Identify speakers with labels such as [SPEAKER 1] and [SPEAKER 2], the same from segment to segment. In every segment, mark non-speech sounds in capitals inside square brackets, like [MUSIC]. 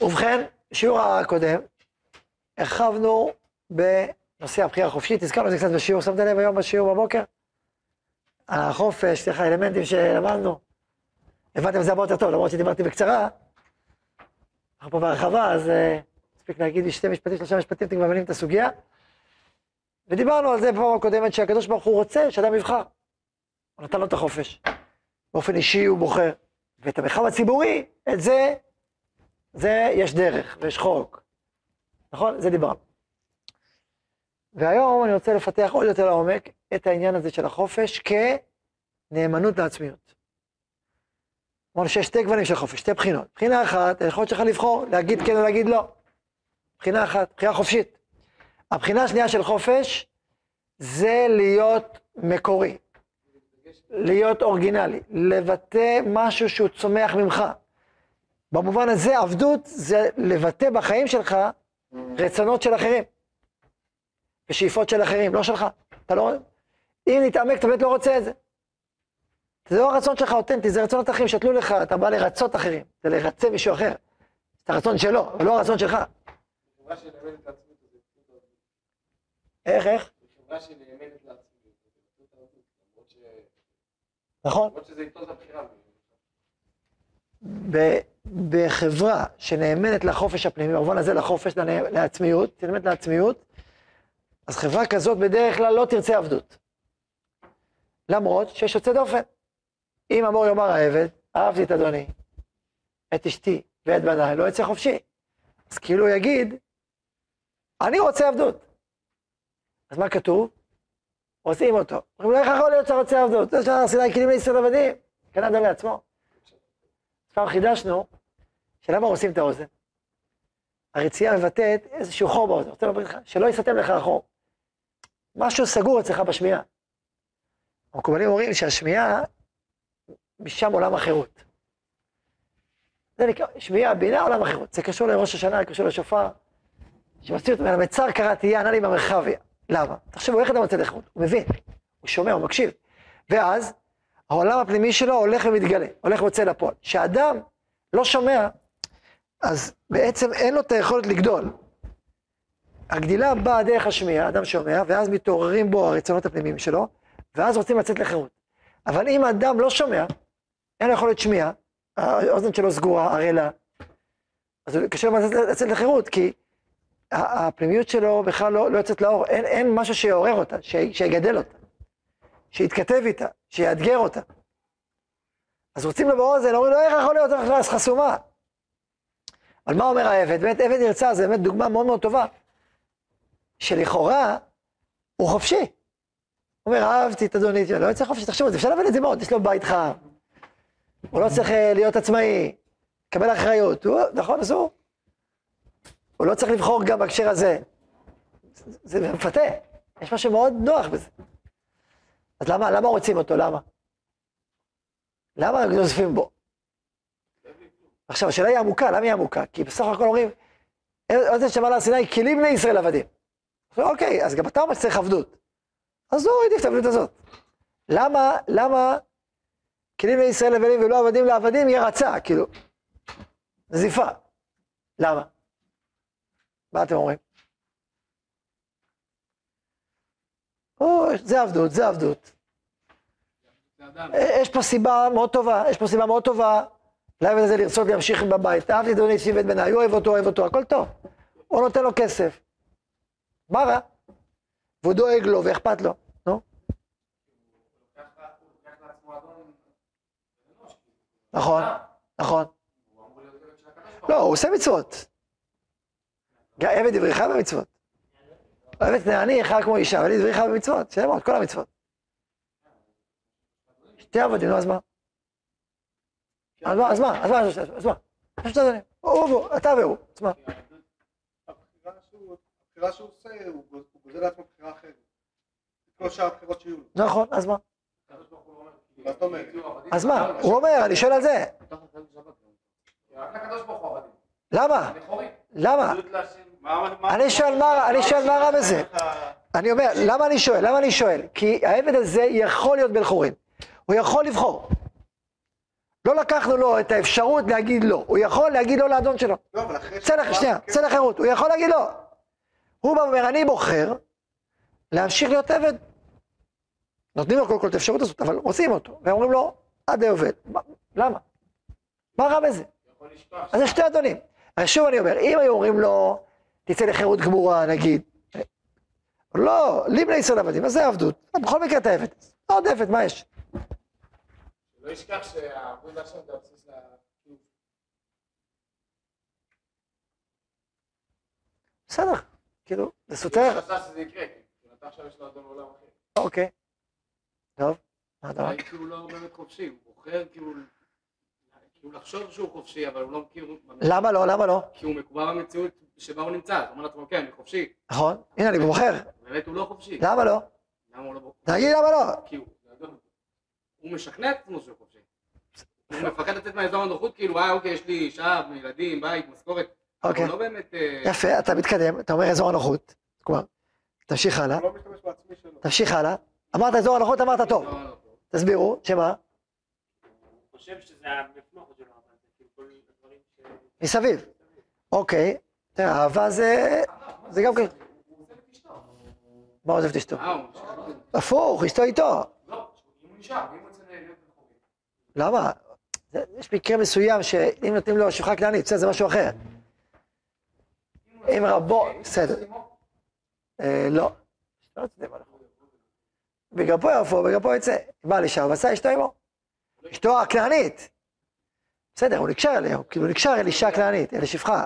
[SPEAKER 1] ובכן, בשיעור הקודם, הרחבנו בנושא הבחירה החופשית, הזכרנו את זה קצת בשיעור, שמת לב היום בשיעור בבוקר? החופש, סליחה, אלמנטים שלמדנו. הבנתם את זה הרבה יותר טוב, למרות שדיברתי בקצרה. אנחנו פה בהרחבה, אז מספיק uh, להגיד לי שתי משפטים, שלושה משפטים, אתם כבר מבינים את הסוגיה. ודיברנו על זה בפעם הקודמת, שהקדוש ברוך הוא רוצה שאדם יבחר. הוא נתן לו את החופש. באופן אישי הוא בוחר. ואת המרחב הציבורי, את זה, זה יש דרך ויש חוק. נכון? זה דיברנו. והיום אני רוצה לפתח עוד יותר לעומק את העניין הזה של החופש כנאמנות לעצמיות. אמרנו שיש שתי גוונים של חופש, שתי בחינות. בחינה אחת, היכולת שלך לבחור, להגיד כן או להגיד לא. בחינה אחת, בחינה חופשית. הבחינה השנייה של חופש זה להיות מקורי, להיות אורגינלי, לבטא משהו שהוא צומח ממך. במובן הזה עבדות זה לבטא בחיים שלך רצונות של אחרים ושאיפות של אחרים, לא שלך. אתה לא... אם נתעמק, אתה באמת לא רוצה את זה. זה לא הרצון שלך אותנטי, זה רצונות אחרים שתלו לך, אתה בא לרצות אחרים, זה לרצה מישהו אחר. זה הרצון שלו, ולא הרצון שלך. איך, איך? נכון. בחברה שנאמנת לחופש הפנימי, במובן הזה לחופש, לעצמיות, שנאמנת לעצמיות, אז חברה כזאת בדרך כלל לא תרצה עבדות. למרות שיש יוצא דופן. אם אמור יאמר העבד, אהבתי את אדוני, את אשתי ואת בניי, לא יצא חופשי. אז כאילו הוא יגיד, אני רוצה עבדות. אז מה כתוב? עושים אותו. אומרים לו, איך יכול להיות שאתה רוצה עבדות? זה שהר סיני כלים לישראל עבדים. אדם לעצמו. פעם חידשנו, שלמה עושים את האוזן? הרצייה מבטאת איזשהו חור באוזן, רוצה לומר לך, שלא יסתם לך החור. משהו סגור אצלך בשמיעה. המקובלים אומרים שהשמיעה, משם עולם החירות. זה נקרא, שמיעה, בינה, עולם החירות. זה קשור לראש השנה, קשור לשופר. שמסתיר אותו, המצר קראתי, ענה לי במרחביה. למה? תחשבו, איך אדם רוצה לחירות? הוא מבין, הוא שומע, הוא מקשיב. ואז, העולם הפנימי שלו הולך ומתגלה, הולך ויוצא לפועל. כשאדם לא שומע, אז בעצם אין לו את היכולת לגדול. הגדילה באה דרך השמיעה, אדם שומע, ואז מתעוררים בו הרצונות הפנימיים שלו, ואז רוצים לצאת לחירות. אבל אם אדם לא שומע, אין לו יכולת שמיעה, האוזן שלו סגורה, ערלה, אז קשה לו לצאת לחירות, כי הפנימיות שלו בכלל לא, לא יוצאת לאור, אין, אין משהו שיעורר אותה, שיגדל אותה, שיתכתב איתה, שיאתגר אותה. אז רוצים לו באוזן, אומרים לו, איך יכול להיות אז חסומה? אבל מה אומר העבד? באמת, עבד נרצע זה באמת דוגמה מאוד מאוד טובה, שלכאורה הוא חופשי. הוא אומר, אהבתי את אדוני, לא יוצא חופשי, תחשבו, אפשר להבין את זה מאוד, יש לו בית חם, הוא לא צריך אה, להיות עצמאי, לקבל אחריות, הוא, נכון, אז הוא, לא צריך לבחור גם בהקשר הזה. זה, זה מפתה, יש משהו מאוד נוח בזה. אז למה, למה רוצים אותו? למה? למה נוזפים בו? עכשיו, השאלה היא עמוקה, למה היא עמוקה? כי בסך הכל אומרים, עוד זה שמע להר סיני, כלים בני ישראל עבדים. אוקיי, אז גם אתה אומר שצריך עבדות. אז הוא העדיף את העבדות הזאת. למה, למה כלים בני ישראל עבדים ולא עבדים לעבדים יהיה רצה, כאילו, נזיפה. למה? מה אתם אומרים? זה עבדות, זה עבדות. יש פה סיבה מאוד טובה, יש פה סיבה מאוד טובה לעבד הזה לרצות להמשיך בבית. אהבתי אדוני אצלי ואת בניי, הוא אוהב אותו, אוהב אותו, הכל טוב. הוא נותן לו כסף. מה רע? והוא דואג לו ואכפת לו, נו. נכון, נכון. לא, הוא עושה מצוות. עבד עבריך במצוות. עבד תנעני אחד כמו אישה, אבל עבריך במצוות, שלמות, כל המצוות. שתי עבדים, נו, אז מה? אז מה, אז מה, אז מה, אז מה? יש שתי עבדים, הוא והוא, אתה והוא, אז מה?
[SPEAKER 2] הבחירה שהוא עושה, הוא גוזר לעצמו בחירה אחרת. כל שאר הבחירות שיהיו.
[SPEAKER 1] נכון, אז מה? אז מה? הוא אומר, אני שואל על זה. למה? למה? אני שואל מה, אני שואל מה רע בזה. אני אומר, למה אני שואל? למה אני שואל? כי העבד הזה יכול להיות בן חורין. הוא יכול לבחור. לא לקחנו לו את האפשרות להגיד לא. הוא יכול להגיד לא לאדון שלו.
[SPEAKER 2] לא, אבל אחרי...
[SPEAKER 1] צא שנייה, צא לחירות. הוא יכול להגיד לא. הוא בא ואומר, אני בוחר להמשיך להיות עבד. נותנים לו קודם כל את האפשרות הזאת, אבל רוצים אותו. והם אומרים לו, עד. מה- למה? מה רע בזה? אז יש שתי אדונים. שוב אני אומר, אם היו אומרים לו, תצא לחירות גמורה, נגיד. לא, ליבני ישראל עבדים, אז זה עבדות. בכל מקרה אתה עבד. עוד עבד, מה יש?
[SPEAKER 3] לא ישכח שהעבודה שם זה הבסיס ל...
[SPEAKER 1] בסדר, כאילו, זה סותר.
[SPEAKER 3] הוא חשש שזה יקרה, כי אתה עכשיו יש לו אדון עולם אחר.
[SPEAKER 1] אוקיי. טוב, מה אתה אומר?
[SPEAKER 4] כאילו לא באמת חופשי, הוא בוחר כאילו, כאילו לחשוב שהוא חופשי, אבל הוא לא כאילו,
[SPEAKER 1] למה לא? למה לא?
[SPEAKER 4] כי הוא מקובע במציאות שבה הוא נמצא, אז הוא אומר לעצמו, כן, אני חופשי,
[SPEAKER 1] נכון, הנה אני בוחר.
[SPEAKER 4] באמת הוא לא חופשי.
[SPEAKER 1] למה לא?
[SPEAKER 4] למה הוא לא?
[SPEAKER 1] תגיד למה לא?
[SPEAKER 4] כי הוא, הוא משכנע את עצמו שהוא חופשי. הוא מפחד לצאת מהאזור הנוחות, כאילו, אה, אוקיי, יש לי אישה, ילדים, בית, משכורת.
[SPEAKER 1] אוקיי.
[SPEAKER 4] הוא לא באמת... אה,
[SPEAKER 1] יפה, אתה מתקדם, אתה אומר אזור הנוחות. כלומר, תמשיך הלאה,
[SPEAKER 2] הוא לא משתמש בעצמי שלו.
[SPEAKER 1] תמשיך הלאה. אמרת אזור הנוחות, אמרת טוב. תסבירו, שמה?
[SPEAKER 5] הוא חושב שזה המפלוכת שלו, אבל זה כאילו כל הדברים ש...
[SPEAKER 1] מסביב. אוקיי. אהבה זה... זה גם כן. מה עוזב את אשתו?
[SPEAKER 4] אה.
[SPEAKER 1] הפוך, אשתו איתו.
[SPEAKER 3] לא.
[SPEAKER 1] למה? יש מקרה מסוים שאם נותנים לו שפחה כנענית, בסדר, זה משהו אחר. אם רבו, בסדר. אה, לא. יבוא, וגם פה יצא. בא לשם ועשה אשתו עמו. אשתו הכנענית. בסדר, הוא נקשר אליה, כאילו נקשר אל אישה כנענית, אל שפחה.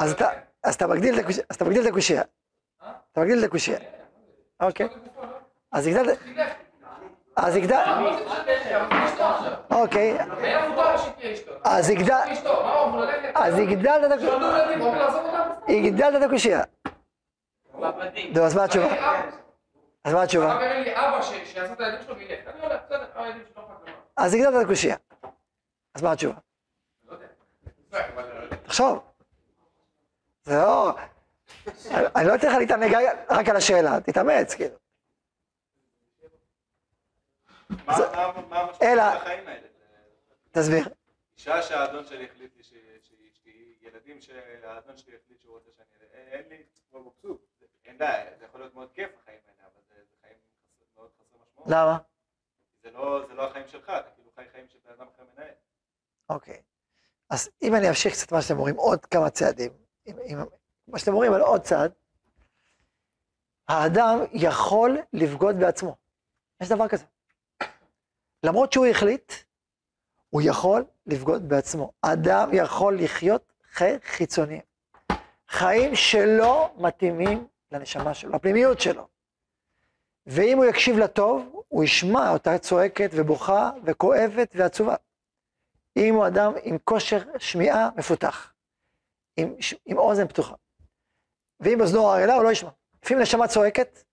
[SPEAKER 1] אז אתה, אז אתה מגדיל את הקושייה, אז אתה מגדיל את הקושייה. אתה מגדיל את הקושייה. אוקיי. אז הגדלת, אז הגדל, אוקיי. אז הגדל? אז הגדלת את הקושייה. הגדלת את הקושייה. נו, אז מה התשובה? אז מה התשובה? אז הגדלת את הקושייה. אז מה התשובה? תחשוב. זה לא... אני לא אתן לך להתענג רק על השאלה, תתאמץ, כאילו.
[SPEAKER 6] מה המשמעות של החיים האלה?
[SPEAKER 1] תסביר.
[SPEAKER 6] אישה שהאדון שלי החליט לי שהיא ילדים שהאדון שלי החליט שהוא רוצה שאני... אין- לי כמו מבסוט. אין בעיה, זה יכול להיות מאוד כיף החיים האלה, אבל זה חיים חסר- מאוד חסרי משמעות.
[SPEAKER 1] למה?
[SPEAKER 6] זה לא זה לא החיים שלך, אתה כאילו חי חיים שבן אדם אחר מנהל.
[SPEAKER 1] אוקיי. אז אם אני אמשיך קצת מה שאתם אומרים, עוד כמה צעדים, אם, אם, מה שאתם אומרים על עוד צעד, האדם יכול לבגוד בעצמו. יש דבר כזה. למרות שהוא החליט, הוא יכול לבגוד בעצמו. אדם יכול לחיות חיים חיצוניים. חיים שלא מתאימים לנשמה שלו, לפנימיות שלו. ואם הוא יקשיב לטוב, הוא ישמע אותה צועקת ובוכה וכואבת ועצובה. אם הוא אדם עם כושר שמיעה מפותח, עם, עם אוזן פתוחה. ואם אוזנו ערלה, הוא לא ישמע. לפעמים נשמה צועקת,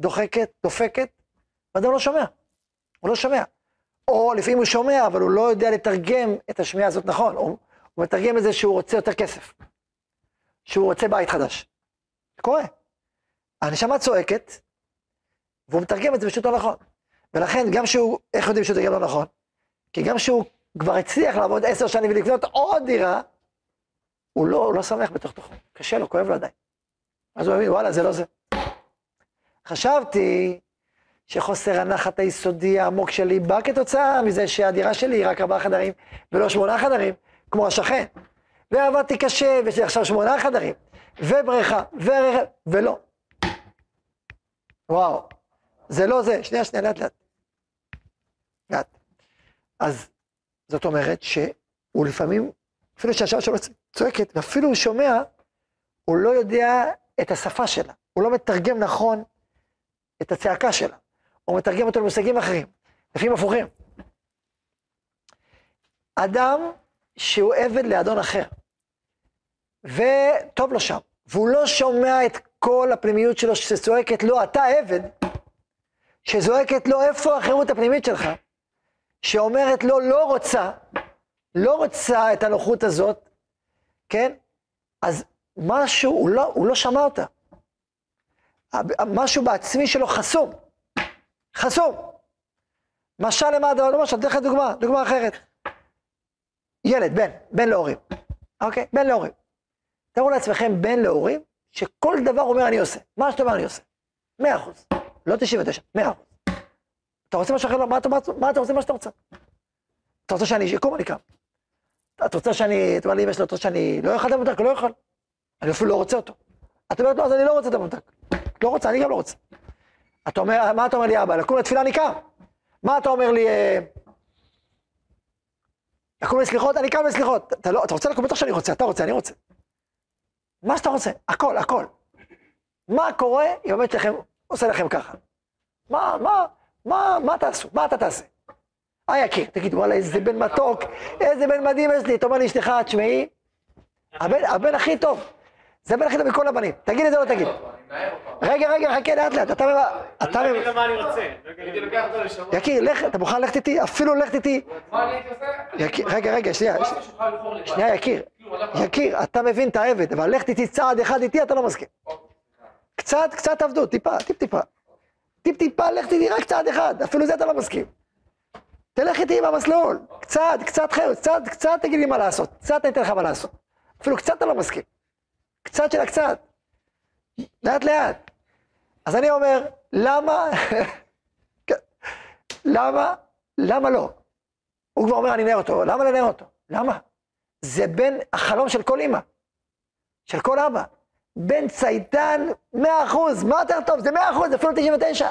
[SPEAKER 1] דוחקת, דופקת, ואדם לא שומע. הוא לא שומע. או לפעמים הוא שומע, אבל הוא לא יודע לתרגם את השמיעה הזאת נכון. הוא, הוא מתרגם את זה שהוא רוצה יותר כסף. שהוא רוצה בית חדש. זה קורה. הנשמה צועקת, והוא מתרגם את זה פשוט לא נכון. ולכן, גם שהוא, איך יודעים שהוא תרגם לא נכון? כי גם שהוא כבר הצליח לעבוד עשר שנים ולקנות עוד דירה, הוא לא, לא שמח בתוך תוכו. קשה לו, כואב לו עדיין. אז הוא מבין, וואלה, זה לא זה. חשבתי שחוסר הנחת היסודי העמוק שלי בא כתוצאה מזה שהדירה שלי היא רק ארבעה חדרים ולא שמונה חדרים, כמו השכן. ועבדתי קשה, ויש לי עכשיו שמונה חדרים, ובריכה, ורכב, ולא. וואו, זה לא זה. שנייה, שנייה, לאט לאט. לאט. אז זאת אומרת שהוא לפעמים, אפילו שהשעה שלו צועקת, ואפילו הוא שומע, הוא לא יודע את השפה שלה. הוא לא מתרגם נכון את הצעקה שלה. הוא מתרגם אותו למושגים אחרים, לפעמים הפוכים. אדם שהוא עבד לאדון אחר, וטוב לו שם, והוא לא שומע את כל הפנימיות שלו שצועקת לו, אתה עבד, שזועקת לו, איפה החירות הפנימית שלך? שאומרת לו, לא רוצה, לא רוצה את הנוחות הזאת, כן? אז משהו, הוא לא, הוא לא שמע אותה. משהו בעצמי שלו חסום. חסום. משל למה הדבר, לא משל, אתן לך דוגמה, דוגמה אחרת. ילד, בן, בן להורים, אוקיי? בן להורים. תארו לעצמכם בן להורים, שכל דבר אומר אני עושה. מה שאתה אומר אני עושה. מאה אחוז. לא 99, מאה אחוז. אתה רוצה משהו אחר? לא, מה אתה, מה, מה אתה רוצה? מה שאתה רוצה. אתה רוצה שאני אקום? אני קם. את רוצה שאני, את אומרת לי אמא שלי, את רוצה שאני לא אוכל את הממתק? לא יכול. אני אפילו לא רוצה אותו. את אומרת, לא, אז אני לא רוצה את הממתק. לא רוצה, אני גם לא רוצה. אתה אומר, מה אתה אומר לי, אבא? לקום לתפילה אני קם. מה אתה אומר לי, אה, לקום לסליחות? אני קם לסליחות. אתה לא, אתה רוצה לקום? בטח שאני רוצה, אתה רוצה, אני רוצה. מה שאתה רוצה, הכל, הכל. מה קורה אם באמת לכם, עושה לכם ככה? מה, מה, מה, מה תעשו? מה אתה תעשה? אה, יקיר, תגיד, וואלה, איזה בן מתוק, איזה בן מדהים יש לי. אתה אומר לאשתך, תשמעי, הבן, הבן הכי טוב. זה הבן הכי טוב מכל הבנים. תגיד את זה או לא תגיד.
[SPEAKER 3] אני.
[SPEAKER 1] רגע, רגע, חכה לאט לאט, אתה... אתה...
[SPEAKER 5] אני לא אגיד לו מה אני רוצה.
[SPEAKER 1] יקיר, לך, אתה מוכן ללכת איתי? אפילו ללכת איתי.
[SPEAKER 3] אני
[SPEAKER 1] רגע, רגע, שנייה. שנייה, יקיר.
[SPEAKER 3] כאילו.
[SPEAKER 1] יקיר, אתה מבין את העבד, אבל ללכת איתי צעד אחד איתי, אתה לא מסכים. קצת, קצת עבדות, טיפה, טיפ טיפה. טיפ טיפה, לך איתי רק צעד אחד, אפילו זה אתה לא מסכים. תלך איתי במסלול, קצת, קצת חיות, קצת, קצת תגיד לי מה לעשות, קצת אני אתן לך מה לעשות. אפילו קצת אתה לא מסכים. קצת של הקצת. לאט לאט. אז אני אומר, למה, [LAUGHS] למה, למה לא? הוא כבר אומר, אני אנער אותו, למה לנער אותו? למה? זה בין החלום של כל אימא, של כל אבא. בן צייתן, מאה אחוז, מה יותר טוב? זה מאה אחוז, אפילו תשעים ותשע.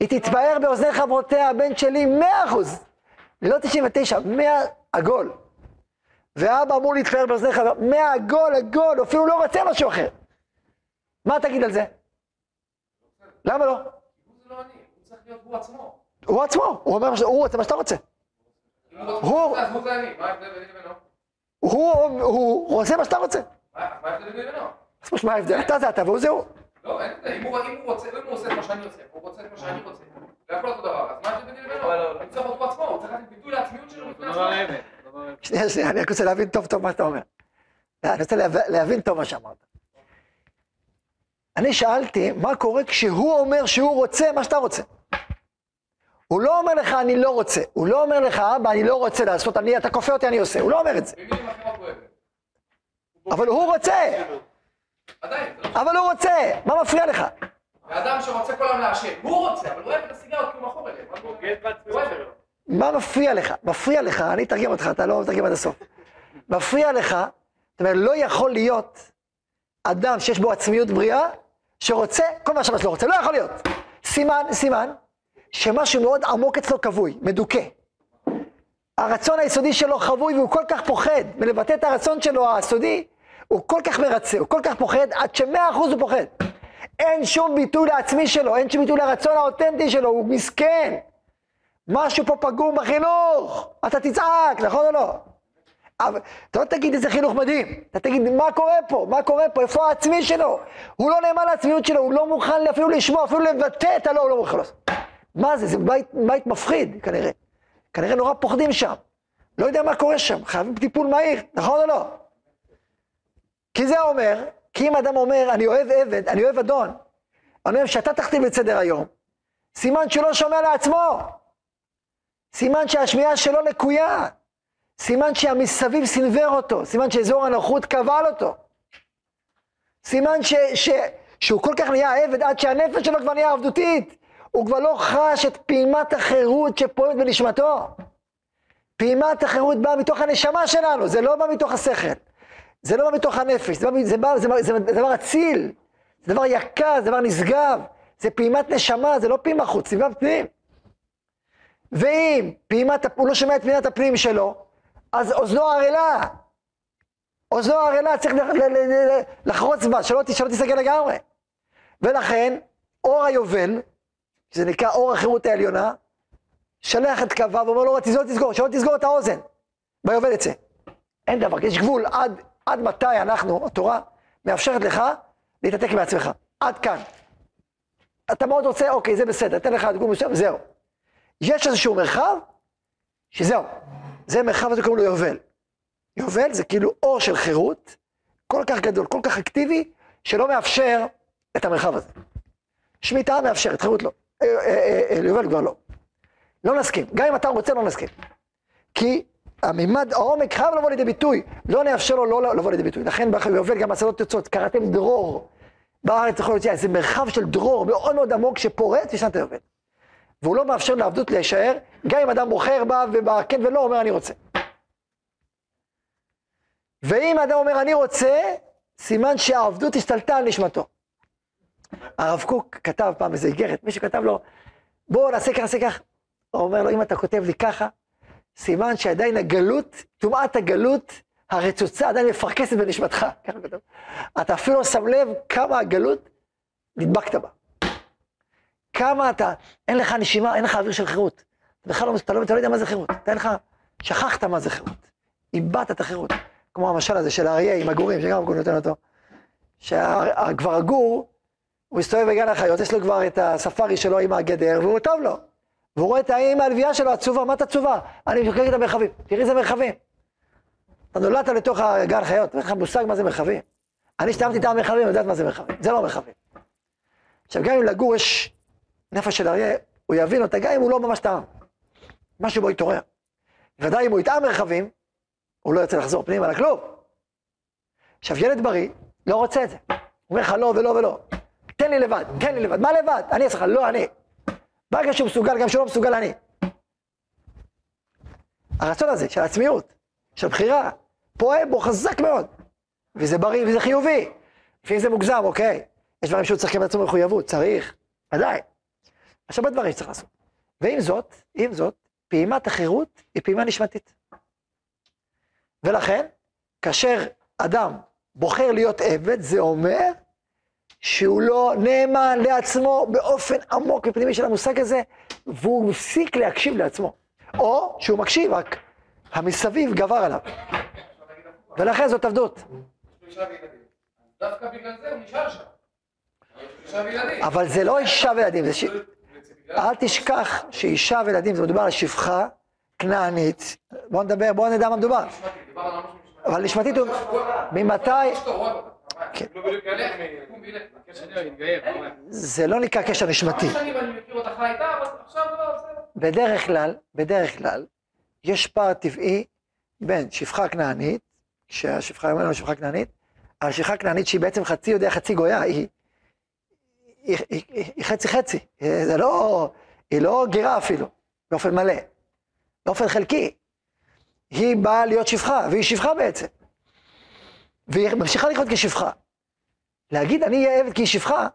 [SPEAKER 1] היא תתפאר באוזני חברותיה, הבן שלי, מאה אחוז. לא תשעים ותשע, מאה עגול. ואבא אמור להתפאר באוזני חברותיה, מאה עגול, עגול, אפילו לא רוצה משהו אחר. מה תגיד על זה? למה לא?
[SPEAKER 3] הוא עצמו.
[SPEAKER 1] הוא עצמו, הוא אומר, הוא רוצה מה שאתה רוצה.
[SPEAKER 3] הוא
[SPEAKER 1] הוא-
[SPEAKER 3] אני. מה
[SPEAKER 1] שאתה רוצה.
[SPEAKER 3] מה ההבדל לבינו?
[SPEAKER 1] אז מה ההבדל? אתה זה אתה והוא זה הוא.
[SPEAKER 3] לא, אין. אם הוא רוצה, אם הוא עושה את מה שאני עושה, הוא רוצה את מה שאני רוצה. זה הכל אותו דבר. אז מה ההבדל ביני לבינו? הוא צריך להיות הוא עצמו, הוא צריך לתת ביטוי לעצמיות שלו
[SPEAKER 4] אותו
[SPEAKER 3] בפני עצמו.
[SPEAKER 4] אותו.
[SPEAKER 1] שנייה, שנייה, אני רק רוצה להבין טוב טוב מה שאתה אומר. לא, אני רוצה להב- להבין טוב מה שאמרת. אני שאלתי, מה קורה כשהוא אומר שהוא רוצה מה שאתה רוצה? הוא לא אומר לך, אני לא רוצה. הוא לא אומר לך, אבא, אני לא רוצה לעשות, אני, אתה כופה אותי, אני עושה. הוא לא אומר את זה. אבל הוא רוצה,
[SPEAKER 3] עדיין, לא
[SPEAKER 1] אבל הוא רוצה. מה מפריע לך?
[SPEAKER 3] ואדם שרוצה כל היום לעשן, הוא רוצה, אבל הוא אוהב את הסיגרות כי הוא מכור אליהם. מה הוא
[SPEAKER 5] בוגד שלו.
[SPEAKER 1] מה מפריע לך? מפריע לך, אני אתרגם אותך, אתה לא מתרגם עד הסוף. מפריע לך, זאת אומרת, לא יכול להיות אדם שיש בו עצמיות בריאה, שרוצה כל מה שאבא שלו רוצה, לא יכול להיות. סימן, סימן, שמשהו מאוד עמוק אצלו כבוי, מדוכא. הרצון היסודי שלו חבוי והוא כל כך פוחד מלבטא את הרצון שלו הסודי, הוא כל כך מרצה, הוא כל כך פוחד, עד שמאה אחוז הוא פוחד. אין שום ביטוי לעצמי שלו, אין שום ביטוי לרצון האותנטי שלו, הוא מסכן. משהו פה פגום בחינוך, אתה תצעק, נכון או לא? אבל אתה לא תגיד איזה חינוך מדהים, אתה תגיד מה קורה פה, מה קורה פה, איפה העצמי שלו? הוא לא נאמן לעצמיות שלו, הוא לא מוכן אפילו לשמוע, אפילו לבטא את הלא, הוא לא מוכן לעשות. מה זה, זה בית, בית מפחיד כנראה. כנראה נורא פוחדים שם. לא יודע מה קורה שם, חייבים טיפול מהיר, נכון או לא? כי זה אומר, כי אם אדם אומר, אני אוהב עבד, אני אוהב אדון, אני אוהב שאתה תכתיב את סדר היום, סימן שהוא לא שומע לעצמו. סימן שהשמיעה שלו לקויה. סימן שהמסביב סנוור אותו. סימן שאזור הנוחות קבל אותו. סימן ש, ש, שהוא כל כך נהיה עבד עד שהנפש שלו כבר נהיה עבדותית. הוא כבר לא חש את פעימת החירות שפועמת בנשמתו. פעימת החירות באה מתוך הנשמה שלנו, זה לא בא מתוך השכל. זה לא בא מתוך הנפש, זה, בא, זה, בא, זה, בא, זה, זה דבר אציל, זה דבר יקר, זה דבר נשגב, זה פעימת נשמה, זה לא פעימה חוץ, זה פעימת פנים. ואם פעימת, הוא לא שומע את פעימת הפנים שלו, אז אוזנו ערלה. אוזנו ערלה, צריך לחרוץ בה, שלא, שלא תיסגר לגמרי. ולכן, אור היובל, שזה נקרא אור החירות העליונה, שלח את קווה ואומר לו, תסגור, תסגור, שלא תסגור את האוזן. ביובל יצא. אין דבר, יש גבול עד, עד מתי אנחנו, התורה, מאפשרת לך להתעתק מעצמך. עד כאן. אתה מאוד רוצה, אוקיי, זה בסדר, אתן לך דגום מסוים, זהו. יש איזשהו מרחב, שזהו, זה מרחב הזה קוראים לו יובל. יובל זה כאילו אור של חירות, כל כך גדול, כל כך אקטיבי, שלא מאפשר את המרחב הזה. שמיטה מאפשרת, חירות לא. אה, אה, אה, יובל כבר לא. לא נסכים. גם אם אתה רוצה, לא נסכים. כי המימד, העומק חייב לבוא לידי ביטוי, לא נאפשר לו לא לבוא לידי ביטוי. לכן ביובל גם בשדות תוצאות, קראתם דרור. בארץ יכול להיות איזה מרחב של דרור מאוד מאוד עמוק שפורץ בשנת היובל. והוא לא מאפשר לעבדות להישאר, גם אם אדם בוחר בה ובכן ולא אומר אני רוצה. ואם אדם אומר אני רוצה, סימן שהעבדות השתלטה על נשמתו. הרב קוק כתב פעם איזה איגרת, מישהו כתב לו, בואו נעשה ככה, נעשה ככה. הוא אומר לו, אם אתה כותב לי ככה, סימן שעדיין הגלות, טומאת הגלות הרצוצה עדיין מפרכסת בנשמתך, ככה. אתה אפילו לא שם לב כמה הגלות נדבקת בה. כמה אתה, אין לך נשימה, אין לך אוויר של חירות. אתה בכלל לא, אתה לא, אתה לא יודע מה זה חירות. אתה אין לך, שכחת מה זה חירות. איבדת את החירות. כמו המשל הזה של האריה עם הגורים, שגם הגור נותן אותו. שכבר הגור, הוא מסתובב בגן החיות, יש לו כבר את הספארי שלו עם הגדר, והוא טוב לו. והוא רואה את האמא הלוויה שלו עצובה, מה את עצובה? אני משוקק את המרחבים, תראי איזה מרחבים. אתה נולדת לתוך הגן חיות, אין לך מושג מה זה מרחבים. אני השתמשתי את המרחבים, אני יודעת מה זה מרחבים, זה לא מרחבים. עכשיו, גם אם לגור יש נפש של אריה, הוא יבין אותה, גם אם הוא לא ממש טעם. משהו בו יתעורר. ודאי אם הוא יטעם מרחבים, הוא לא ירצה לחזור פנימה לכלום. עכשיו, ילד בריא לא רוצה את זה. הוא אומר לך לא ולא ולא. תן לי לבד, תן לי לבד. מה לבד? אני אעשה לך, לא אני. ברגע שהוא מסוגל, גם שהוא לא מסוגל, אני. הרצון הזה של העצמיות, של בחירה, פועל בו חזק מאוד. וזה בריא וזה חיובי. לפעמים זה מוגזם, אוקיי. יש דברים שהוא צריך לקבל לעצמו מחויבות, צריך, ודאי. יש הרבה דברים שצריך לעשות. ועם זאת, עם זאת, פעימת החירות היא פעימה נשמתית. ולכן, כאשר אדם בוחר להיות עבד, זה אומר שהוא לא נאמן לעצמו באופן עמוק ופנימי של המושג הזה, והוא מפסיק להקשיב לעצמו. או שהוא מקשיב, רק המסביב גבר עליו. ולכן זאת עבדות.
[SPEAKER 3] דווקא בגלל זה הוא נשאר שם.
[SPEAKER 1] אבל זה לא אישה וילדים, זה ש... אל תשכח שאישה וילדים, זה מדובר על שפחה כנענית. בוא נדבר, בוא נדע מה מדובר. אבל נשמתית הוא... ממתי... כן.
[SPEAKER 6] לא.
[SPEAKER 1] זה לא נקרא קשר נשמתי.
[SPEAKER 3] לא, בסדר.
[SPEAKER 1] בדרך כלל, בדרך כלל, יש פער טבעי בין שפחה כנענית, שהשפחה לנו שפחה כנענית, אבל שפחה כנענית שהיא בעצם חצי יודע, חצי גויה, היא, היא, היא, היא חצי חצי, זה לא, היא לא גירה אפילו, באופן מלא, באופן חלקי. היא באה להיות שפחה, והיא שפחה בעצם. והיא ממשיכה לחיות כשפחה. להגיד אני אהיה עבד כי היא שפחה,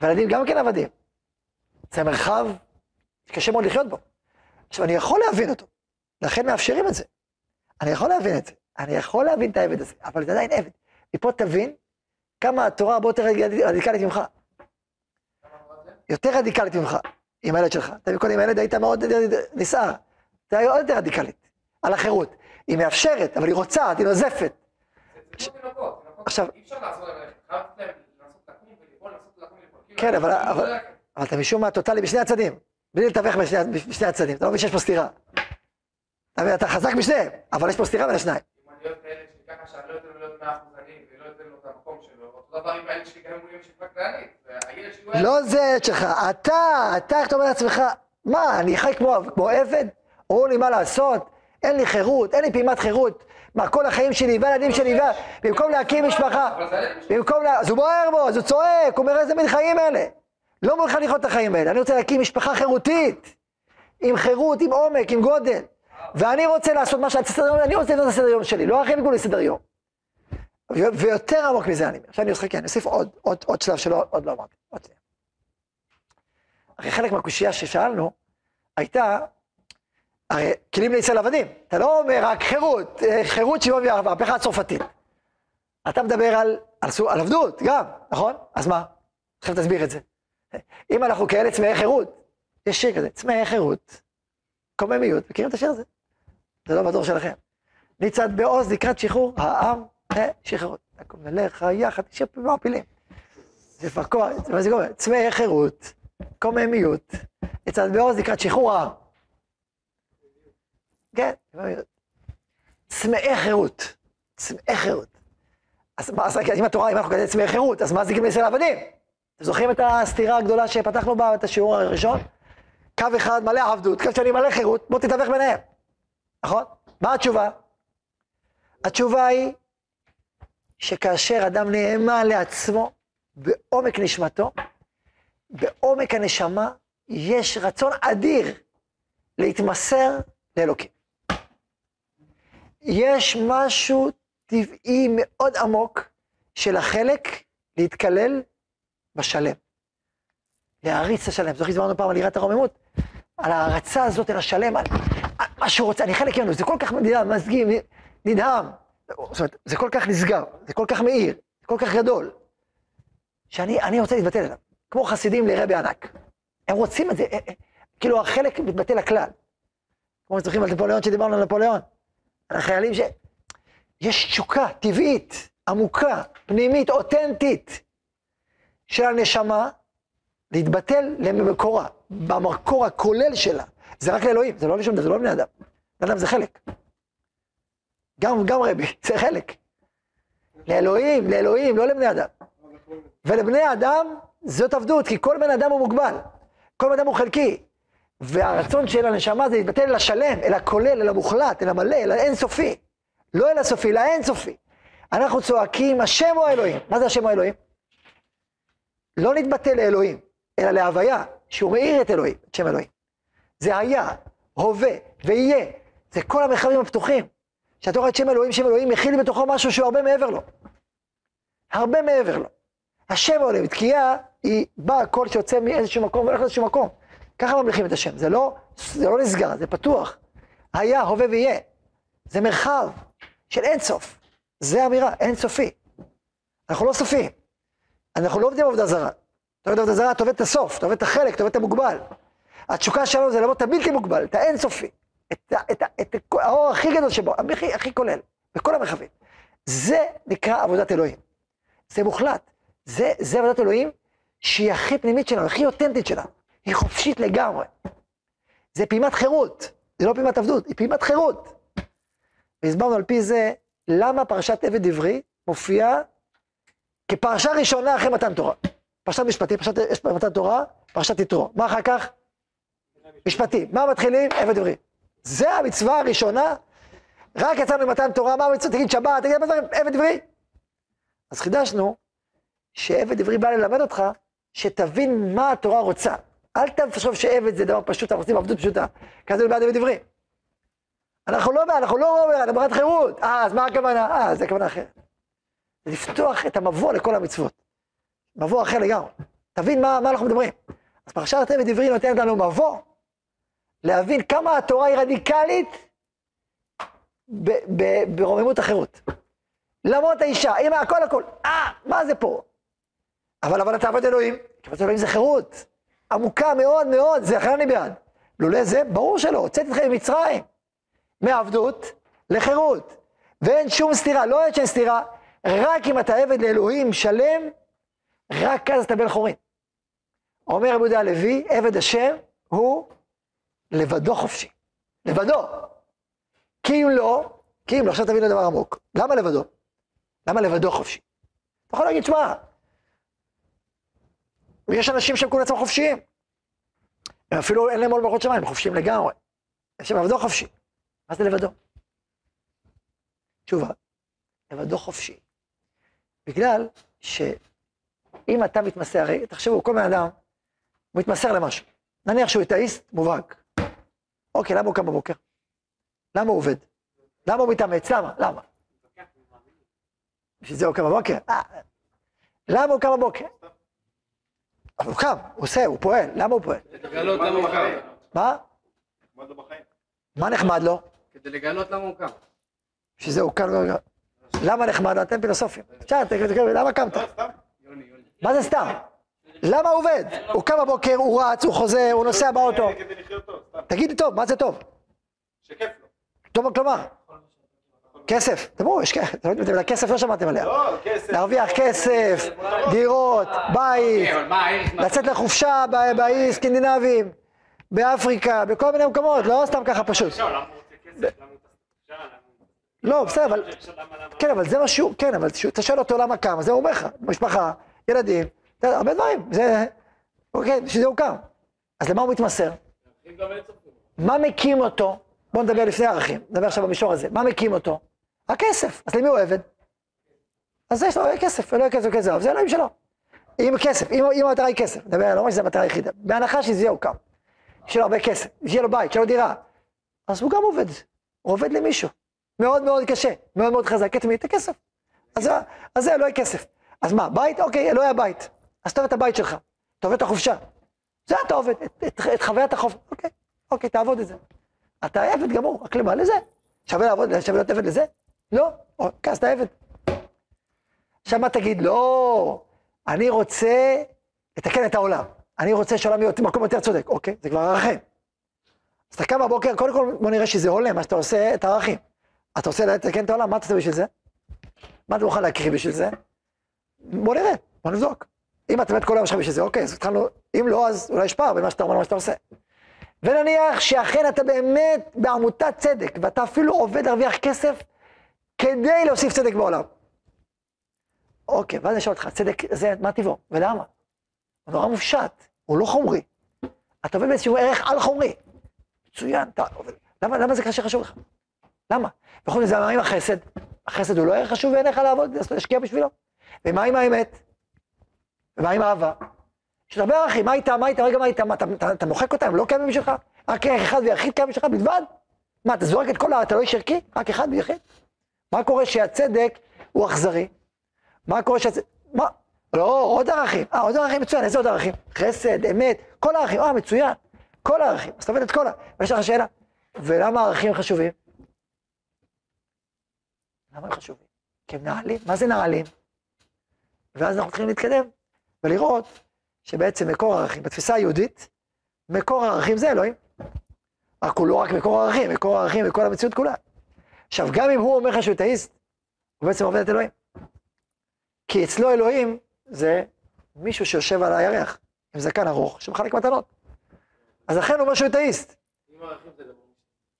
[SPEAKER 1] והילדים גם כן עבדים. זה מרחב קשה מאוד לחיות בו. עכשיו, אני יכול להבין אותו, לכן מאפשרים את זה. אני יכול להבין את זה, אני יכול להבין את העבד הזה, אבל זה עדיין עבד. מפה תבין כמה התורה הרבה יותר רדיקלית ממך. יותר רדיקלית ממך, עם הילד שלך. אתה קודם עם הילד היית מאוד נסער. זה היה עוד יותר רדיקלית, על החירות. היא מאפשרת, אבל היא רוצה, היא נוזפת.
[SPEAKER 3] זה כמו תינוקות. תינוקות,
[SPEAKER 1] עכשיו-
[SPEAKER 3] אי אפשר לעזור להם ללכת. חייב לתת להם לנסות לקום וליפול, לנסות לקום וליפול. כאילו,
[SPEAKER 1] כן, אבל-
[SPEAKER 3] לא
[SPEAKER 1] אתה משום מה טוטאלי בשני הצדדים. בלי לתווך בשני, הצדדים. אתה לא מבין שיש פה סתירה. אתה מבין, אתה חזק בשניהם, אבל יש פה סתירה בין השניים.
[SPEAKER 3] אם אני אוהב את הילד שלי ככה שאני לא אתן לו להיות מאה ולא אתן לו את המקום שלו, אותו דבר עם הילד שלי גם אם הוא יהיה משפחה כללית.
[SPEAKER 1] לא זה הילד שלך, אתה, אתה, איך אתה אומר לעצמך, מה, אני חי כמו, עבד? אומרים לי מה לעשות? אין לי חירות, אין לי פעימת חירות. מה, כל החיים שלי והילדים שלי, במקום להקים משפחה. במקום לה... אז הוא בוער בו, אז הוא צועק, הוא אומר איזה מין חיים אלה. לא מוכן לחיות את החיים האלה, אני רוצה להקים משפחה חירותית. עם חירות, עם עומק, עם גודל. ואני רוצה לעשות מה שאני סדר יום, אני רוצה לבנות את הסדר יום שלי, לא אחרים יקראו לי סדר יום. ויותר עמוק מזה אני אומר. עכשיו אני אוסיף, כן, אני אוסיף עוד, עוד, עוד שלב שלא, עוד לא אמרתי. עוד שנייה. הרי חלק מהקושייה ששאלנו, הייתה, הרי כלים לישראל עבדים. אתה לא אומר רק חירות, אה, חירות שוויון והמהפכה הצרפתית. אתה מדבר על, על, על עבדות גם, נכון? אז מה? עכשיו תסביר את זה. אם אנחנו כאלה צמאי חירות, יש שיר כזה, צמאי חירות, קוממיות, מכירים את השיר הזה? זה לא בדור שלכם. ניצד בעוז לקראת שחרור העם לשחררות. נקום אליך יחד, שיר מעפילים. זה כבר כוח, מה זה קורה? צמאי חירות, קוממיות, ניצד בעוז לקראת שחרור העם. כן, קוממיות. צמאי חירות, צמאי חירות. אז מה, אז אם התורה, אם אנחנו כזה צמאי חירות, אז מה זה גימל ישראל עבדים? זוכרים את הסתירה הגדולה שפתחנו בה, את השיעור הראשון? קו אחד מלא עבדות, קו שני מלא חירות, בוא תתווך ביניהם, נכון? מה התשובה? התשובה היא שכאשר אדם נאמן לעצמו, בעומק נשמתו, בעומק הנשמה, יש רצון אדיר להתמסר לאלוקים. יש משהו טבעי מאוד עמוק של החלק להתקלל בשלם. להעריץ את השלם. זוכר שדיברנו פעם על יראת הרוממות? על ההערצה הזאת אל השלם, על מה שהוא רוצה, אני חלק ממנו, זה כל כך נדהם, מזגים, נדהם. זאת אומרת, זה כל כך נסגר, זה כל כך מאיר, זה כל כך גדול, שאני אני רוצה להתבטל אליו. כמו חסידים לרבי ענק. הם רוצים את זה, אה, אה, כאילו החלק מתבטא לכלל. כמו שזוכרים על נפוליאון שדיברנו על נפוליאון. החיילים ש... יש תשוקה טבעית, עמוקה, פנימית, אותנטית, של הנשמה להתבטל למקורה, במקור הכולל שלה. זה רק לאלוהים, זה לא לשום דבר, זה לא לבני אדם. בני אדם זה חלק. גם, גם רבי, [LAUGHS] זה חלק. לאלוהים, לאלוהים, לא לבני אדם. ולבני אדם זאת עבדות, כי כל בן אדם הוא מוגבל. כל בן אדם הוא חלקי. והרצון של הנשמה זה להתבטל אל השלם, אל הכולל, אל המוחלט, אל המלא, אל האינסופי. לא אל הסופי, אלא האינסופי. אנחנו צועקים, השם הוא האלוהים. מה זה השם הוא האלוהים? לא נתבטל לאלוהים, אלא להוויה, שהוא מאיר את אלוהים, את שם אלוהים. זה היה, הווה, ויהיה. זה כל המרחבים הפתוחים. כשאתה רואה את שם אלוהים, שם אלוהים מכיל בתוכו משהו שהוא הרבה מעבר לו. הרבה מעבר לו. השם אלוהים, תקיעה היא באה קול שיוצא מאיזשהו מקום והולך לאיזשהו מקום. ככה ממליכים את השם, זה לא, זה לא נסגר, זה פתוח. היה, הווה ויהיה. זה מרחב של אינסוף. זה אמירה, אינסופי. אנחנו לא סופיים. אנחנו לא עובדים עבודה זרה. אתה עובד עבודה זרה, אתה עובד את הסוף, אתה עובד את החלק, אתה עובד את המוגבל. התשוקה שלנו זה לעבוד את הבלתי מוגבל, את האינסופי. את, את, את, את האור הכי גדול שבו, הכי, הכי כולל, בכל המרחבים. זה נקרא עבודת אלוהים. זה מוחלט. זה, זה עבודת אלוהים שהיא הכי פנימית שלנו, הכי אותנטית שלנו. היא חופשית לגמרי. זה פעימת חירות, זה לא פעימת עבדות, היא פעימת חירות. והסברנו על פי זה למה פרשת עבד עברי מופיעה כפרשה ראשונה אחרי מתן תורה. פרשת משפטים, פרשת מתן תורה, פרשת יתרו. מה אחר כך? משפטים. מה מתחילים? עבד עברי. זה המצווה הראשונה. רק יצאנו ממתן תורה, מה המצווה? תגיד שבת, תגיד הרבה דברים, עבד עברי. אז חידשנו שעבד עברי בא ללמד אותך שתבין מה התורה רוצה. אל תחשוב שעבד זה דבר פשוט, אנחנו עושים עבדות פשוטה. כזה זה בעד עבד עברי. אנחנו לא אנחנו לא בעד, אנחנו בעד חירות. אה, אז מה הכוונה? אה, זה הכוונה אחרת. לפתוח את המבוא לכל המצוות. מבוא אחר לגמרי. תבין מה, מה אנחנו מדברים. אז פרשת עבד עברי נותנת לנו מבוא, להבין כמה התורה היא רדיקלית ב- ב- ברוממות החירות. למרות האישה, אמא, הכל הכל, אה, מה זה פה? אבל אבל אתה עבוד אלוהים, כי עבוד אלוהים זה חירות, עמוקה מאוד מאוד, זה לכן אני בעד. לולא זה, ברור שלא, הוצאתי אתכם ממצרים, מעבדות לחירות. ואין שום סתירה, לא שאין סתירה, רק אם אתה עבד לאלוהים שלם, רק אז אתה בן חורין. אומר רבי יהודה הלוי, עבד השם הוא לבדו חופשי. לבדו. כי אם לא, כי אם לא, עכשיו תבין לדבר עמוק. למה לבדו? למה לבדו חופשי? אתה יכול להגיד, שמע, יש אנשים שהם כולם עצמם חופשיים. הם אפילו אין להם עול מלכות שמיים, הם חופשיים לגמרי. יש להם לבדו חופשי. מה זה לבדו? תשובה, לבדו חופשי. בגלל שאם אתה מתמסר, הרי תחשבו, כל בן אדם, הוא מתמסר למשהו. נניח שהוא אתאיסט מובהק. אוקיי, למה הוא קם בבוקר? למה הוא עובד? למה הוא מתאמץ? למה? למה? בשביל זה הוא קם בבוקר? אה, למה הוא קם בבוקר? אבל הוא קם, הוא עושה, הוא פועל. למה הוא פועל?
[SPEAKER 4] כדי לגלות למה הוא קם.
[SPEAKER 1] מה?
[SPEAKER 6] נחמד לו בחיים.
[SPEAKER 1] מה נחמד לו?
[SPEAKER 4] כדי לגלות למה הוא קם.
[SPEAKER 1] בשביל זה הוא קם. למה נחמד? אתם פילוסופים. למה קמת?
[SPEAKER 6] לא.
[SPEAKER 1] מה זה סתם? למה הוא עובד? הוא קם בבוקר, הוא רץ, הוא חוזר, הוא נוסע באוטו. תגיד לי טוב, מה זה טוב?
[SPEAKER 6] שכיף לו.
[SPEAKER 1] טוב, כלומר, כסף. תראו, יש כסף, כסף לא שמעתם עליה.
[SPEAKER 6] לא.
[SPEAKER 1] להרוויח כסף, דירות, בית?
[SPEAKER 4] מה-
[SPEAKER 1] לצאת לחופשה באי סקנדינבים, באפריקה, בכל מיני מקומות, לא סתם ככה פשוט. לא, בסדר, אבל... כן, אבל זה מה שהוא, כן, אבל כשאתה שואל אותו למה קם, אז הוא אומר לך, משפחה, ילדים, אתה הרבה דברים, זה, אוקיי, בשביל זה הוא קם. אז למה הוא מתמסר? מה מקים אותו? בואו נדבר לפני ערכים, נדבר עכשיו במישור הזה. מה מקים אותו? הכסף. אז למי הוא עבד? אז יש לו כסף, יהיה כסף כסף, זה אלוהים שלו. אם כסף, אם, המטרה היא כסף, נדבר, לא אומר שזו המטרה היחידה. בהנחה שזה הוא קם. יש לו הרבה כסף, שיהיה לו בית, שיהיה לו דירה. אז הוא גם עובד, הוא עובד למישהו. מאוד מאוד קשה, מאוד מאוד חזק, את מי? את הכסף. אז, זה- אלוהי כסף. אז מה, בית? אוקיי, אלוהי הבית. אז עובד את הבית שלך, עובד את החופשה. זה אתה עובד, את, את, את חוויית החופש. אוקיי, אוקיי, תעבוד את זה. אתה עבד גמור, רק למה? לזה. שווה לעבוד, שווה להיות עבד לזה? לא. אוקיי, אז אתה עבד. עכשיו מה תגיד? לא, אני רוצה לתקן את העולם. אני רוצה שהעולם יהיה מקום יותר צודק. אוקיי, זה כבר ערכים. אז אתה קם בבוקר, קודם כל בוא נראה שזה הולם, מה שאתה עושה, את הערכים. אתה רוצה לתקן את העולם, מה אתה עושה בשביל זה? מה אתה מוכן להקריב בשביל זה? בוא נראה, בוא נבדוק. אם אתה באמת כל היום שלך בשביל זה, אוקיי, אז התחלנו, אם לא, אז אולי יש פער בין מה שאתה אומר למה שאתה עושה. ונניח שאכן אתה באמת בעמותת צדק, ואתה אפילו עובד להרוויח כסף כדי להוסיף צדק בעולם. אוקיי, ואז אני שואל אותך, צדק זה, מה טיבו? ולמה? הוא נורא מופשט, הוא לא חומרי. אתה עובד באיזשהו ערך על חומרי. מצוין, אתה עובד. למה, למה זה קשה חשוב לך? למה? וחוץ מזה, מה עם החסד? החסד הוא לא ערך חשוב בעיניך לעבוד, להשקיע בשבילו? ומה עם האמת? ומה עם אהבה? יש הרבה ערכים, מה איתם, מה איתם, רגע, מה איתם, אתה, אתה, אתה מוחק אותם, לא קיימים בשבילך? רק ערך אחד ויחיד קיים בשבילך בלבד? מה, אתה זורק את כל ה... אתה לא איש ערכי? רק אחד ויחיד? מה קורה שהצדק הוא אכזרי? מה קורה שהצדק... מה? לא, עוד ערכים. אה, עוד ערכים, מצוין, איזה עוד ערכים? חסד, אמת, כל הערכים, אה, מצוין. כל הערכים. אז עובד את כל ה... ויש לך שאלה, ולמה הערכים חשובים? למה הם חשובים? כי הם נעלים. מה זה נעלים? ואז אנחנו צריכים להתקדם ולראות שבעצם מקור הערכים, בתפיסה היהודית, מקור הערכים זה אלוהים. רק הוא לא רק מקור הערכים, מקור הערכים וכל המציאות כולה. עכשיו, גם אם הוא אומר לך שהוא אתאיסט, הוא בעצם עובד את אלוהים. כי אצלו אלוהים זה מישהו שיושב על הירח, עם זקן ארוך, שמחלק מתנות. אז לכן הוא אומר שהוא
[SPEAKER 5] גם...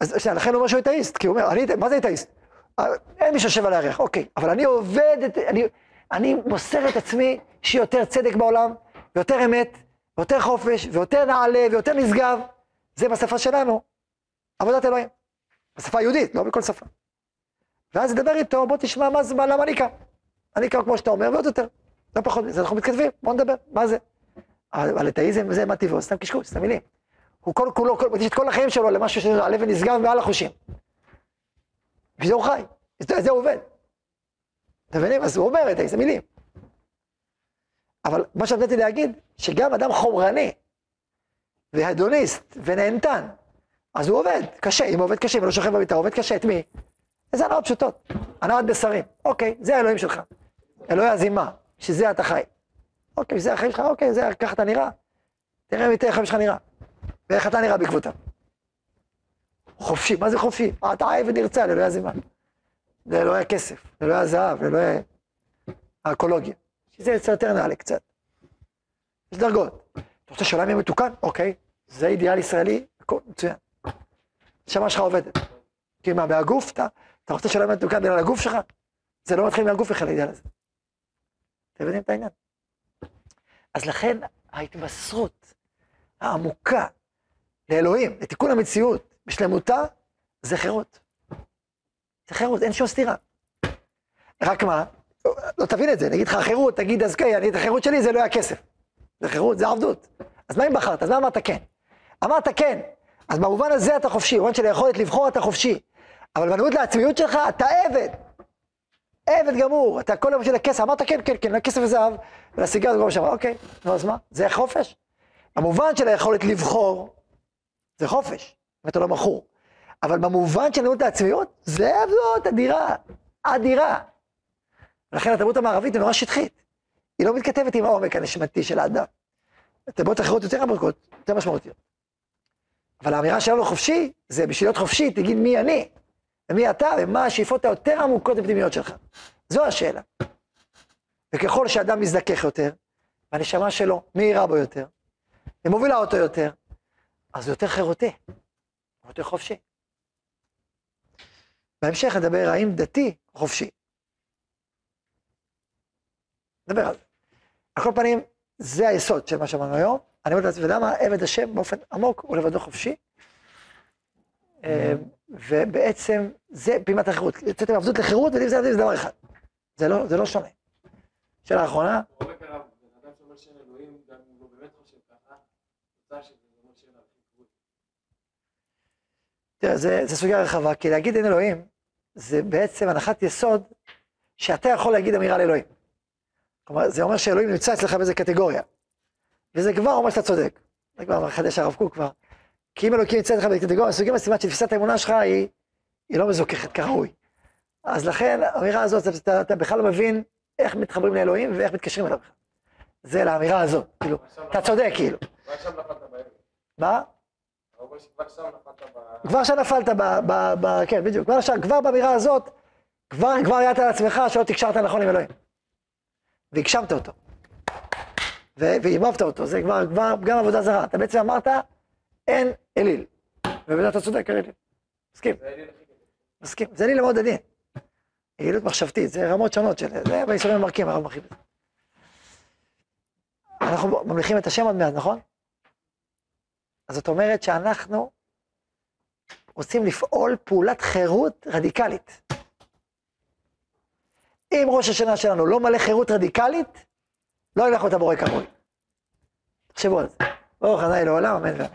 [SPEAKER 1] אז שנייה, לכן הוא אומר שהוא אתאיסט, כי הוא אומר, אני, מה זה אתאיסט? אה, אין מי שיושב על הירח, אוקיי, אבל אני עובד, את, אני, אני מוסר את עצמי שיהיה יותר צדק בעולם, ויותר אמת, ויותר חופש, ויותר נעלה, ויותר נשגב. זה בשפה שלנו, עבודת אלוהים. בשפה היהודית, לא בכל שפה. ואז נדבר איתו, בוא תשמע מה זה, מה- למה אני קם. אני קם כמו שאתה אומר, ועוד יותר. לא פחות מזה, אנחנו מתכתבים, בוא נדבר, מה זה? אבל אתאיזם זה מה טבעו, סתם קשקוש, סתם מילים. הוא כל כולו, כל- מקדיש את כל החיים שלו למשהו שנעלה ונשגב מעל החושים. בשביל זה הוא חי, זה זה הוא עובד. אתם מבינים? אז הוא אומר את איזה מילים. אבל מה שרציתי להגיד, שגם אדם חומרני, והדוניסט, ונהנתן, אז הוא עובד קשה, אם הוא עובד קשה, אם הוא לא שוכב במיטה, הוא עובד קשה, את מי? איזה הנאות פשוטות, הנאות בשרים. אוקיי, זה האלוהים שלך. אלוהי הזימה, שזה אתה חי. אוקיי, זה החיים שלך, אוקיי, זה, ככה אתה נראה. תראה מי החיים שלך נראה. ואיך אתה נראה בעקבותם. חופשי, מה זה חופשי? אה, אתה עבד נרצע לאלוהי הזימן. לאלוהי הכסף, לאלוהי הזהב, לאלוהי האקולוגיה. שזה יצא יותר נעלה קצת. יש דרגות. אתה רוצה שהעולם יהיה מתוקן? אוקיי, זה אידיאל ישראלי, הכל מצוין. הנשמה שלך עובדת. כי מה, מהגוף? אתה, אתה רוצה שהעולם יהיה מתוקן בגלל הגוף שלך? זה לא מתחיל מהגוף בכלל, האידיאל הזה. אתם מבינים את העניין? אז לכן ההתמסרות העמוקה לאלוהים, לתיקון המציאות, בשלמותה, זה חירות. זה חירות, אין שום סתירה. רק מה, לא תבין את זה, נגיד לך חירות, תגיד אז כן, אני את החירות שלי זה לא היה כסף. זה חירות, זה עבדות. אז מה אם בחרת? אז מה אמרת כן? אמרת כן, אז במובן הזה אתה חופשי, במובן של היכולת לבחור אתה חופשי. אבל בניגוד לעצמיות שלך, אתה עבד. עבד גמור, אתה כל היום של הכסף, אמרת כן, כן, כן, לכסף וזהב, ולסיגר זה כל מה שאמר, אוקיי, נו אז מה? זה חופש. במובן של היכולת לבחור, זה חופש, אם אתה לא מכור. אבל במובן של ניהול העצמיות, זה עבדות אדירה, אדירה. ולכן התרבות המערבית היא נורא שטחית. היא לא מתכתבת עם העומק הנשמתי של האדם. תרבות אחרות יותר עמוקות, יותר משמעותיות. אבל האמירה שלנו חופשי, זה בשביל להיות חופשי, תגיד מי אני, ומי אתה, ומה השאיפות היותר עמוקות ופנימיות שלך. זו השאלה. וככל שאדם מזדכך יותר, והנשמה שלו מאירה בו יותר, ומובילה אותו יותר, אז הוא יותר חירותי, הוא יותר חופשי. בהמשך נדבר האם דתי חופשי. נדבר על זה. על כל פנים, זה היסוד של מה שאמרנו היום, אני אומר לעצמי, ולמה עבד השם באופן עמוק הוא לבדו חופשי? אה, ובעצם זה פעימת החירות. יצאתם מעבדות לחירות ולבזה זה דבר אחד. זה לא, זה לא שונה. שאלה אחרונה,
[SPEAKER 5] זה.
[SPEAKER 1] תראה, סוגיה רחבה, כי להגיד אין אלוהים, זה בעצם הנחת יסוד שאתה יכול להגיד אמירה על אלוהים. כלומר, זה אומר שאלוהים נמצא אצלך באיזה קטגוריה. וזה כבר אומר שאתה צודק. זה כבר מחדש הרב קוק כבר. כי אם אלוקים נמצא אצלך באיזה קטגוריה מסוימת, סימן שתפיסת האמונה שלך היא, היא לא מזוככת כראוי. אז לכן, האמירה הזאת, אתה, אתה בכלל לא מבין איך מתחברים לאלוהים ואיך מתקשרים אליו. זה לאמירה הזאת, כאילו, אתה צודק, כאילו.
[SPEAKER 5] רק שם נפלת בערב.
[SPEAKER 1] מה?
[SPEAKER 5] שכבר שם נפלת ב...
[SPEAKER 1] כבר עכשיו נפלת ב... כן, בדיוק. כבר עכשיו, כבר באמירה הזאת, כבר, כבר ידעת על עצמך שלא תקשרת נכון עם אלוהים. והגשמת אותו. ו- ועימבת אותו, זה כבר, כבר גם עבודה זרה. אתה בעצם אמרת, אין אליל. ובזה אתה צודק, אליל. מסכים. מסכים. זה אליל מאוד עדין. יעילות מחשבתית, זה רמות שונות של... זה ביסורים המרקים, הרב מרחיב את זה. אנחנו ממליכים את השם עוד מעט, נכון? אז זאת אומרת שאנחנו רוצים לפעול פעולת חירות רדיקלית. אם ראש השנה שלנו לא מלא חירות רדיקלית, לא ילך אותה בורא כמוני. תחשבו על זה. ברוך ה' לעולם, אמן ואמן.